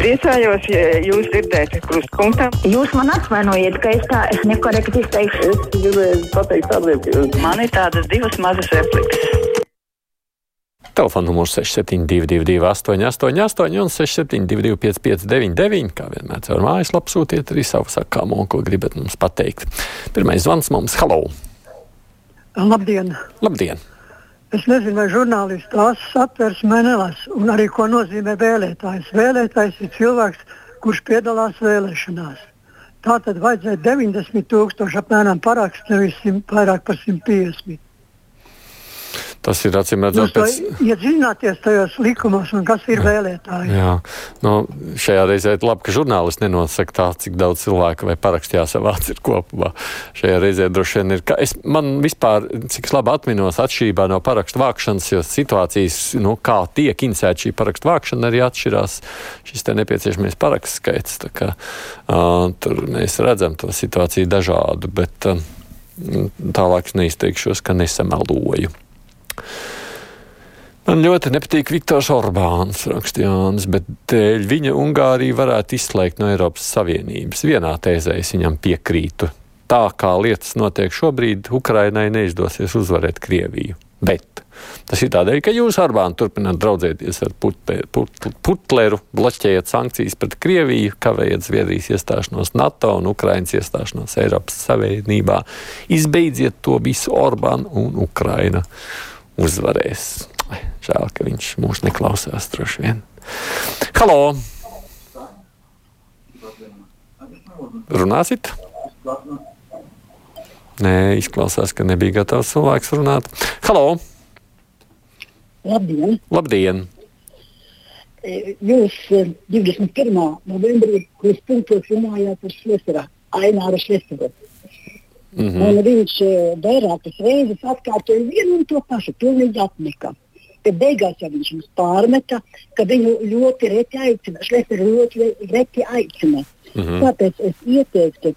Priecājos, ja jūs dzirdēsiet krustpunktā. Jūs man atvainojiet, ka es tā nekorekti izteikšu. Es gribēju pateikt tādiem, ka man ir tādas divas mazas replikas. Telefona numurs 6722, 888, un 672, 559, kā vienmēr caur mājaslapu sūtiet arī savu sakāmo, ko gribat mums pateikt. Pirmais zvans mums - Halo! Labdien! Labdien! Es nezinu, vai žurnālisti tās satversmē nelasa, un arī ko nozīmē vēlētājs. Vēlētājs ir cilvēks, kurš piedalās vēlēšanās. Tā tad vajadzēja 90 tūkstoši apmēram parakstu, nevis vairāk par 150. Tas ir acīm redzams, pēc... iedziļināties tajos likumos un kas ir vēlētāji. Jā, nu, šajā reizē ir labi, ka žurnālisti nenosaka tā, cik daudz cilvēku vai parakstu jāsavāc ir kopumā. Šajā reizē droši vien ir, ka es man vispār, cik labi atminos, atšķirībā no parakstu vākšanas, jo situācijas, nu, kā tiek inicēta šī parakstu vākšana, arī atšķirās šis te nepieciešamais parakstu skaits. Tā kā, uh, tur mēs redzam to situāciju dažādu, bet uh, tālāk neizteikšos, ka nesameloju. Man ļoti nepatīk Viktors Orbāns, raksta Jānis, bet dēļ viņa Ungārija varētu izslēgt no Eiropas Savienības. Vienā tēzē es viņam piekrītu. Tā kā lietas notiek šobrīd, Ukrainai neizdosies uzvarēt Krieviju. Bet tas ir tādēļ, ka jūs, Orbán, turpināt draudzēties ar Putleru, put, Putleru bloķējat sankcijas pret Krieviju, kavējat Zviedrijas iestāšanos NATO un Ukrainas iestāšanos Eiropas Savienībā. Izbeidziet to visu Orbán un Ukraina uzvarēs. Žēl, ka viņš mūs neklausās droši vien. Halo! Runāsit? Nē, izklausās, ka nebija gatavs cilvēks runāt. Halo! Labdien! Labdien. Jūs 21. novembrī kruspunktos runājāt par Šlesera, Aināru Šleseru. Mm -hmm. Un viņš vairākas reizes atkārtoja vienu un to pašu, pilnīgi atnika. Tad beigās jau viņš mums pārmeta, ka viņu ļoti reti aicina, Šlēsers ļoti reti aicina. Mm -hmm. Tāpēc es ieteiktu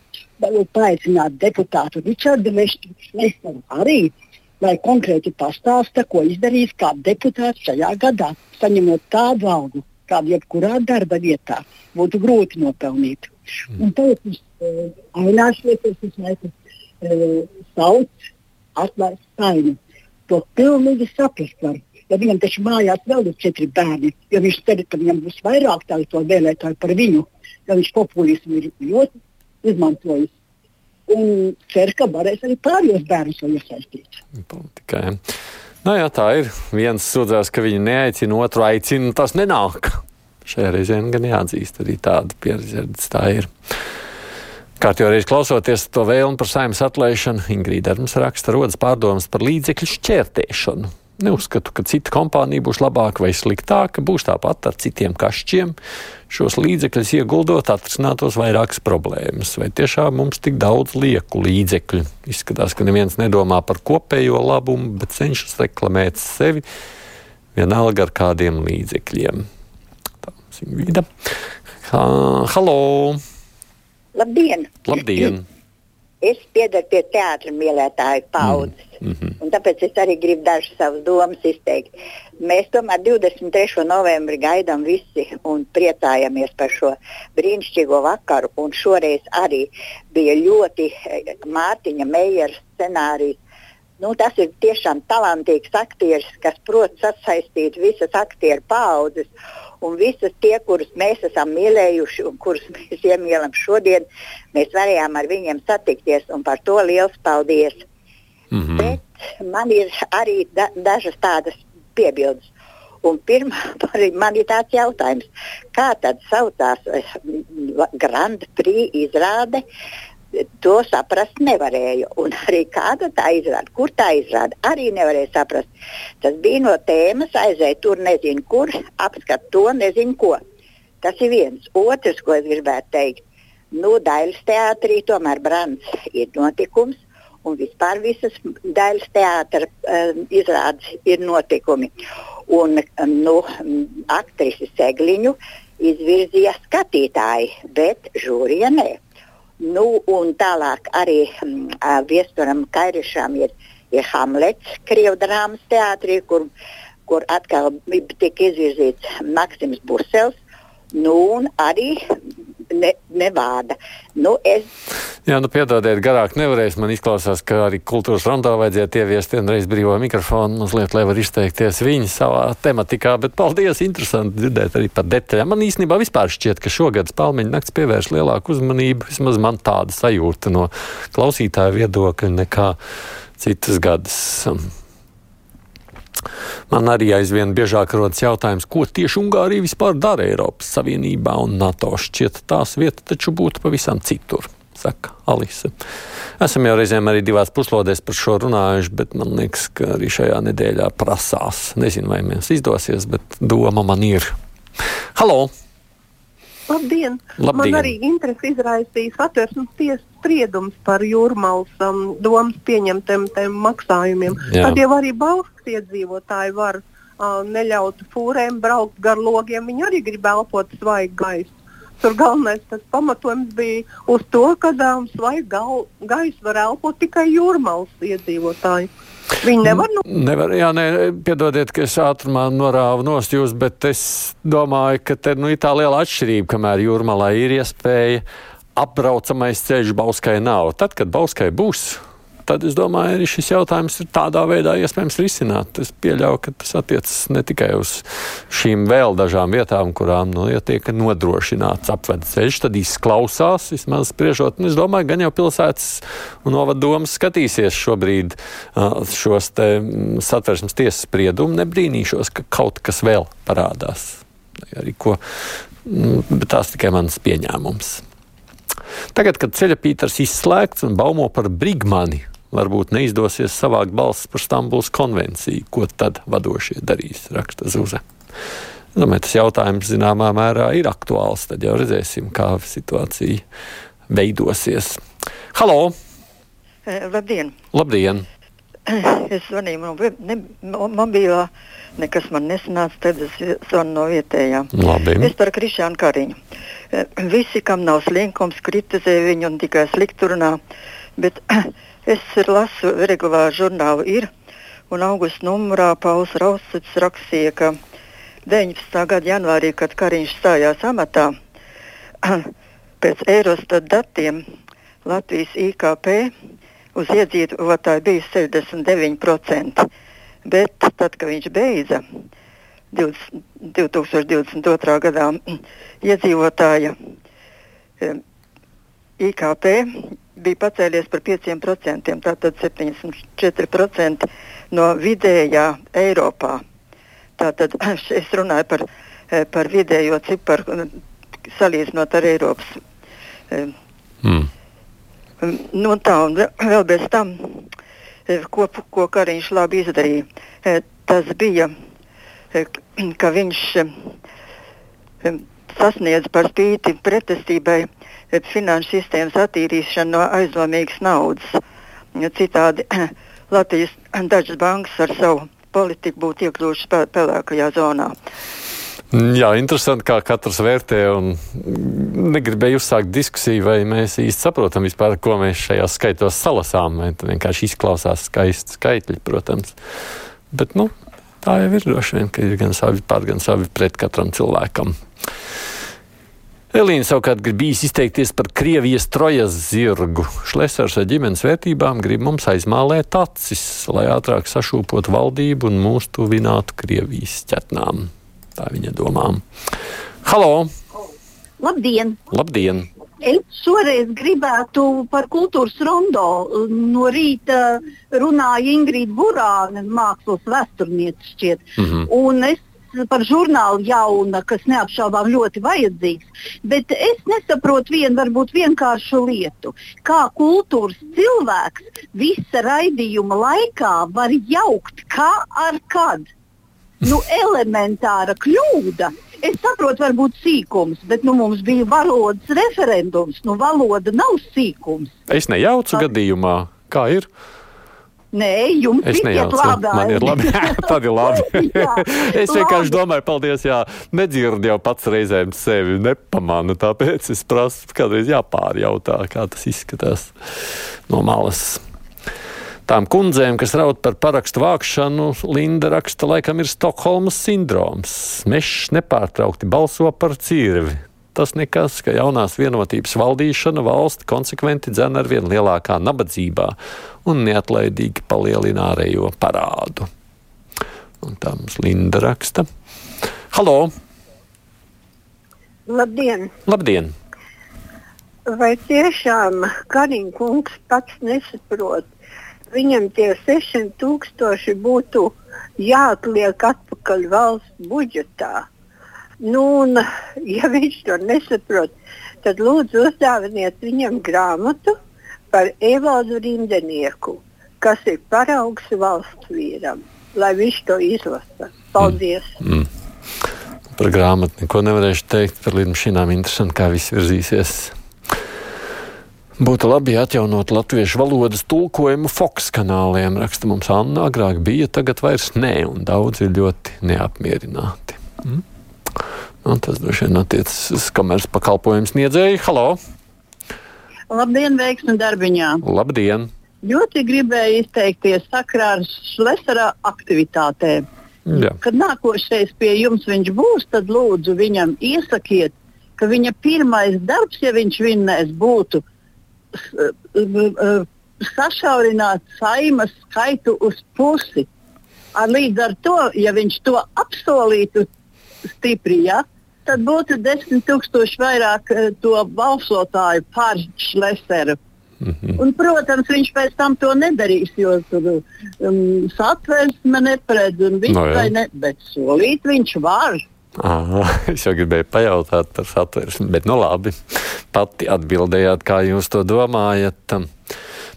paaicināt deputātu Ričardu Šlēseru arī, lai konkrēti pastāsta, ko izdarīs kā deputāts šajā gadā, saņemot tādu algu, kādu jebkurā darba vietā būtu grūti nopelnīt. Mm. Un tagad viņš uh, ainās lietas, laikam sauc atlaist saini. To pilnīgi saprast var. Ja viņam taču mājās vēl ir četri bērni, jo viņš cer, ka viņam būs vairāk tādu to vēlētāju par viņu, jo viņš populismu ir ļoti izmantojis. Un cer, ka varēs arī pārējos bērnus iesaistīt. Politikai. Nu, jā, tā ir. Viens sūdzās, ka viņu neaicina, otru aicina, tas nenāk. Šajā reizē gan jāatzīst, arī tāda pieredze tā ir. Kārtībā reiz klausoties to vēlmu par saimnes atlaišanu, Ingrīda Erms raksta rodas pārdomas par līdzekļu šķērtēšanu. Neuzskatu, ka cita kompānija būs labāka vai sliktāka, būs tāpat ar citiem kašķiem. Šos līdzekļus ieguldot, atrisinātos vairākas problēmas. Vai tiešām mums tik daudz lieku līdzekļu? Izskatās, ka neviens nedomā par kopējo labumu, bet cenšas reklamēt sevi vienalga ar kādiem līdzekļiem. Tā ir vida. Halo! Labdien! Labdien. Es piedaru pie teātra mīlētāju paudzes, mm -hmm. un tāpēc es arī gribu dažas savas domas izteikt. Mēs tomēr 23. novembrī gaidām visi un priecājamies par šo brīnišķīgo vakaru. Un šoreiz arī bija ļoti eh, Mārtiņa Meijera scenārijs. Nu, tas ir tiešām talantīgs aktieris, kas prot sasaistīt visas aktieru paudzes un visas tie, kurus mēs esam mīlējuši un kurus mēs iemīlam šodien, mēs varējām ar viņiem satikties un par to liels paldies. Mm -hmm. Bet man ir arī da dažas tādas piebildes. Un pirmā, man ir tāds jautājums, kā tad saucās eh, Grand Prix izrāde to saprast nevarēju. Un arī kāda tā izrāda, kur tā izrāda, arī nevarēja saprast. Tas bija no tēmas, aizēja tur nezinu kur, apskat to nezinu ko. Tas ir viens. Otrs, ko es gribētu teikt, nu, Dailas teātrī tomēr brands ir notikums. Un vispār visas daļas teātras uh, izrādes ir notikumi. Un um, nu, aktrisi Segliņu izvirzīja skatītāji, bet žūrija nē. Nu, un tālāk arī mm, Viesturam Kairišam ir, ir Hamlets, Krievijas drāmas teātrī, kur, kur atkal tika izvirzīts Maksims Busels. Nu, un arī ne, nevāda. Nu, es Jā, nu piedodiet, garāk nevarēs. Man izklausās, ka arī kultūras rondā vajadzētu ieviest vienreiz brīvo mikrofonu, mazliet, lai var izteikties viņi savā tematikā. Bet paldies, interesanti dzirdēt arī par detaļām. Man īstenībā vispār šķiet, ka šogad spalmeņa nakts pievērš lielāku uzmanību. Vismaz man tāda sajūta no klausītāja viedokļa nekā citas gadas. Man arī aizvien biežāk rodas jautājums, ko tieši Ungārija vispār dara Eiropas Savienībā un NATO. Šķiet, tās vieta taču būtu pavisam citur saka Alise. Esam jau reizēm arī divās puslodēs par šo runājuši, bet man liekas, ka arī šajā nedēļā prasās. Nezinu, vai mums izdosies, bet doma man ir. Halo! Labdien! Labdien. Man arī interesi izraisīs atversmes tiesas spriedums par jūrmālas um, domas pieņemtiem maksājumiem. Jā. Tad jau arī Bauskas iedzīvotāji var uh, neļaut fūrēm braukt gar logiem. Viņi arī grib elpot svaigu gaisu. Tur galvenais tas pamatojums bija uz to, ka um, svaigu gaisu var elpot tikai jūrmālas iedzīvotāji. Viņi nevar. Nu... Nevar, jā, nē, piedodiet, ka es ātrumā norāvu nost jūs, bet es domāju, ka te nu, ir tā liela atšķirība, kamēr jūrmalā ir iespēja apbraucamais ceļš Bauskai nav. Tad, kad Bauskai būs tad es domāju, arī šis jautājums ir tādā veidā iespējams risināt. Es pieļauju, ka tas attiecas ne tikai uz šīm vēl dažām vietām, kurām nu, ja tiek nodrošināts apvedes ceļš, tad izklausās, vismaz spriežot. Es domāju, gan jau pilsētas un novaddomas skatīsies šobrīd šos te satversmes tiesas spriedumu, nebrīnīšos, ka kaut kas vēl parādās. Arī ko, bet tās tikai mans pieņēmums. Tagad, kad ceļa pītars izslēgts un baumo par brigmani, varbūt neizdosies savākt balsis par Stambulas konvenciju. Ko tad vadošie darīs? Raksta Zuze. Domāju, tas jautājums zināmā mērā ir aktuāls. Tad jau redzēsim, kā situācija veidosies. Halo! Eh, labdien! Labdien! Es zvanīju no ne, mobilā, nekas man nesanāca, tad es zvanu no vietējā. Labi. Es par Krišānu Kariņu. Eh, visi, kam nav slinkums, kritizē viņu un tikai sliktu runā, bet Es lasu regulāru žurnālu ir, un augusta numurā Pauls Rausits rakstīja, ka 19. gada janvārī, kad Kariņš stājās amatā, pēc Eurostat datiem Latvijas IKP uz iedzīvotāju bija 69%, bet tad, kad viņš beidza 20, 2022. gadā, iedzīvotāja eh, IKP bija pacēlies par 5%, tātad 74% no vidējā Eiropā. Tātad es runāju par, eh, par vidējo ciparu salīdzinot ar Eiropas. Eh, mm. Nu, tā, un vēl bez tam, eh, ko, ko Kariņš labi izdarīja, tas bija, ka viņš sasniedz par spīti pretestībai finanšu sistēmas attīrīšanu no aizdomīgas naudas. Citādi Latvijas dažas bankas ar savu politiku būtu iekļuvušas pelēkajā zonā. Jā, interesanti, kā katrs vērtē. Negribēju uzsākt diskusiju, vai mēs īsti saprotam, vispār, ko mēs šajās skaitos salasām. Tā vienkārši izklausās skaisti skaitļi, protams. Bet nu, tā jau ir droši vien, ka ir gan savi pār, gan savi pret katram cilvēkam. Elīna savukārt grib izteikties par Krievijas trojas zirgu. Šlesers ar ģimenes vērtībām grib mums aizmālēt acis, lai ātrāk sašūpotu valdību un mūs tuvinātu Krievijas ķetnām. Tā viņa domām. Halo! Labdien! Labdien! Es šoreiz gribētu par kultūras rondo. No rīta runāja Ingrīda Burāne, mākslas vēsturniece šķiet. Mm -hmm. Un es par žurnālu jauna, kas neapšaubām ļoti vajadzīgs. Bet es nesaprotu vienu varbūt vienkāršu lietu. Kā kultūras cilvēks visa raidījuma laikā var jaukt kā ar kad? Nu, elementāra kļūda. Es saprotu, varbūt sīkums, bet nu, mums bija valodas referendums. Nu, valoda nav sīkums. Es nejaucu Tā... gadījumā, kā ir. Nē, jums es nejaucu. Man ir labi. Tad ir labi. jā, es vienkārši labi. domāju, paldies, jā, nedzirdu jau pats reizēm sevi, nepamanu, tāpēc es prasu, kādreiz jāpārjautā, kā tas izskatās no malas. Tām kundzēm, kas raud par parakstu vākšanu, Linda raksta, laikam ir Stokholmas sindroms. Mešs nepārtraukti balso par cirvi. Tas nekas, ka jaunās vienotības valdīšana valsti konsekventi dzen ar vien lielākā nabadzībā un neatlaidīgi palielina ārējo parādu. Un tā mums Linda raksta. Halo! Labdien! Labdien! Vai tiešām Kariņš kungs pats nesaprot, viņam tie 600 tūkstoši būtu jāatliek atpakaļ valsts budžetā? Nu, un, ja viņš to nesaprot, tad lūdzu uzdāviniet viņam grāmatu par Evaldu Rindenieku, kas ir paraugs valsts vīram, lai viņš to izlasa. Paldies! Mm. Mm. Par grāmatu neko nevarēšu teikt, par lidmašīnām interesanti, kā viss virzīsies. Būtu labi atjaunot latviešu valodas tulkojumu Fox kanāliem. Raksta mums Anna, agrāk bija, tagad vairs nē, un daudzi ir ļoti neapmierināti. Mm? Un tas droši vien attiecas uz komerces pakalpojumu sniedzēju. Halo! Labdien, veiksmi darbiņā! Labdien! Ļoti gribēju izteikties sakrā ar Šlesera aktivitātēm. Jā. Kad nākošais pie jums viņš būs, tad lūdzu viņam iesakiet, ka viņa pirmais darbs, ja viņš vinnēs, būtu sašaurināt saimas skaitu uz pusi. Ar līdz ar to, ja viņš to apsolītu stipri, ja, tad būtu desmit tūkstoši vairāk uh, to balsotāju par Šleseru. Mm -hmm. Un, protams, viņš pēc tam to nedarīs, jo tur um, satversme neparedz un viss No, jā. ne, bet solīt viņš var. Aha, es jau gribēju pajautāt par satversmi, bet nu labi. Pati atbildējāt, kā jūs to domājat.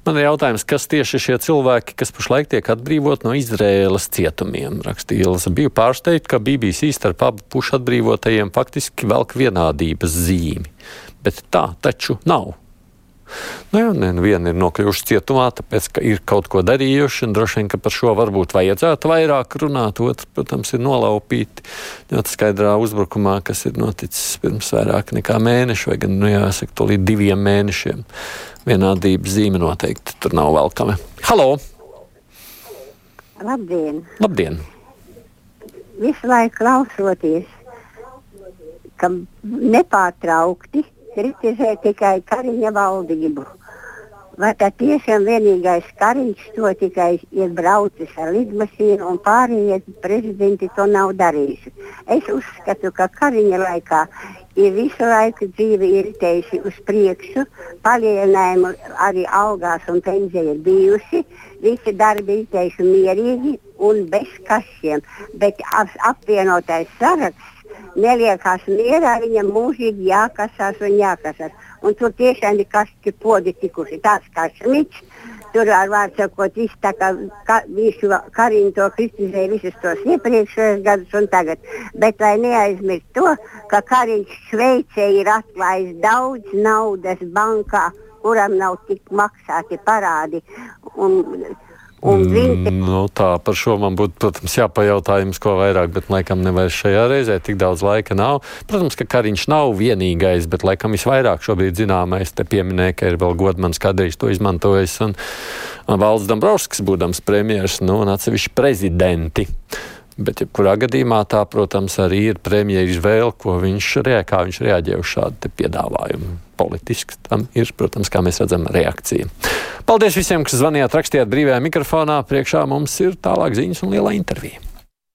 Man ir jautājums, kas tieši šie cilvēki, kas pašlaik tiek atbrīvot no Izraēlas cietumiem, rakstīja Ilza. Biju pārsteigta, ka BBC starp abu pušu atbrīvotajiem faktiski velk vienādības zīmi. Bet tā taču nav. Nu, jā, ne, viena ir nokļuvuši cietumā, tāpēc, ka ir kaut ko darījuši, un droši vien, ka par šo varbūt vajadzētu vairāk runāt. Otrs, protams, ir nolaupīti ļoti skaidrā uzbrukumā, kas ir noticis pirms vairāk nekā mēneša, vai gan, nu, jāsaka, to līdz diviem mēnešiem. Vienādības zīme noteikti tur nav velkama. Halo! Labdien! Labdien! Visu laiku klausoties, ka nepārtraukti kritizē tikai Kariņa valdību. Vai tā tiešām vienīgais Kariņš to tikai ir braucis ar lidmašīnu un pārējie prezidenti to nav darījuši? Es uzskatu, ka Kariņa laikā ir visu laiku dzīve iritējusi uz priekšu, palielinājumi arī algās un pensija ir bijusi, visi darbi iritējuši mierīgi un bez kašiem, bet ap, apvienotais saraksts neliekās mierā, viņam mūžīgi jākasās un jākasās. Un tur tiešām ir kašķi podi tikuši tāds kā šmits. Tur ar vārdu sakot, iztaka, ka, visu Kariņu to kritizēja visus tos iepriekšējos gadus un tagad. Bet lai neaizmirst to, ka Kariņš Šveicē ir atklājis daudz naudas bankā, kuram nav tik maksāti parādi. Un, Un viņi... Nu, tā par šo man būtu, protams, jāpajautā jums ko vairāk, bet laikam nevairs šajā reizē tik daudz laika nav. Protams, ka Kariņš nav vienīgais, bet laikam visvairāk šobrīd zināmais te pieminēja, ka ir vēl godmans kādreiz to izmantojis un, un Valds Dombrovskis būdams premjers, nu, un atsevišķi prezidenti. Bet, jebkurā gadījumā, tā, protams, arī ir premjeras izvēle, ko viņš, rea, viņš reaģē uz šādu piedāvājumu. Politiski tam ir, protams, kā mēs redzam, reakcija. Paldies visiem, kas zvanījāt, rakstījāt brīvajā mikrofonā. Priekšā mums ir tālāk ziņas un liela intervija.